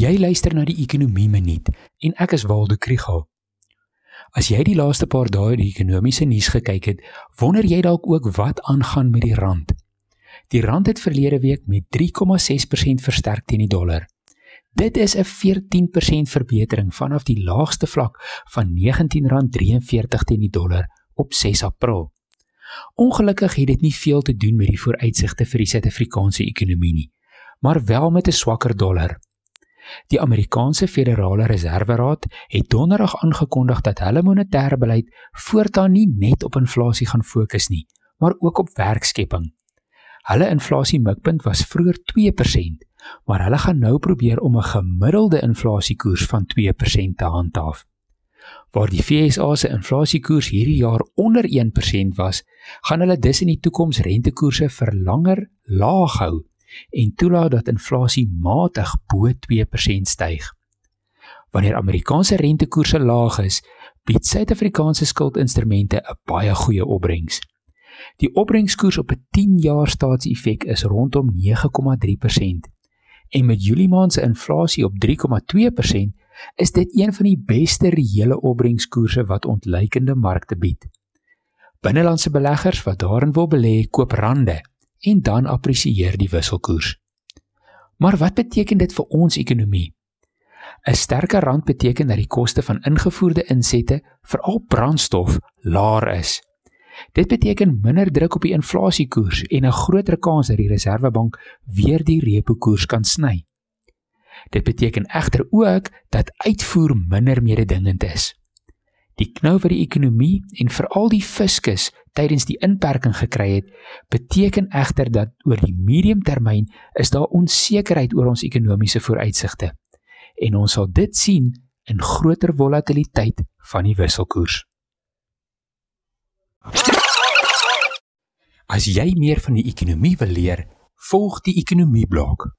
Jy luister na die Ekonomie Minuut en ek is Waldo Krügel. As jy die laaste paar dae die ekonomiese nuus gekyk het, wonder jy dalk ook wat aangaan met die rand. Die rand het verlede week met 3,6% versterk teen die dollar. Dit is 'n 14% verbetering vanaf die laagste vlak van R19.43 teen die dollar op 6 April. Ongelukkig het dit nie veel te doen met die vooruitsigte vir die Suid-Afrikaanse ekonomie nie, maar wel met 'n swakker dollar. Die Amerikaanse Federale Reserveraad het donderdag aangekondig dat hulle monetêre beleid voortaan nie net op inflasie gaan fokus nie, maar ook op werkskepping. Hulle inflasie mikpunt was vroeër 2%, maar hulle gaan nou probeer om 'n gemiddelde inflasiekoers van 2% te handhaaf. Waar die FSA se inflasiekoers hierdie jaar onder 1% was, gaan hulle dus in die toekoms rentekoerse vir langer laag hou en toelaat dat inflasie matig bo 2% styg. Wanneer Amerikaanse rentekoerse laag is, bied Suid-Afrikaanse skuldinstrumente 'n baie goeie opbrengs. Die opbrengskoers op 'n 10-jaar staatsefek is rondom 9,3% en met Julie maand se inflasie op 3,2% is dit een van die beste reële opbrengskoerse wat ontleikende markte bied. Binnelandse beleggers wat daarin wil belê, koop rande en dan appresieer die wisselkoers. Maar wat beteken dit vir ons ekonomie? 'n Sterker rand beteken dat die koste van ingevoerde insette, veral brandstof, laer is. Dit beteken minder druk op die inflasiekoers en 'n groter kans dat die Reserwebank weer die repo koers kan sny. Dit beteken egter ook dat uitvoer minder mededingend is. Die knou wat die ekonomie en veral die fiskus tydens die inperking gekry het, beteken egter dat oor die mediumtermyn is daar onsekerheid oor ons ekonomiese vooruitsigte. En ons sal dit sien in groter volatiliteit van die wisselkoers. As jy meer van die ekonomie wil leer, volg die ekonomie blok.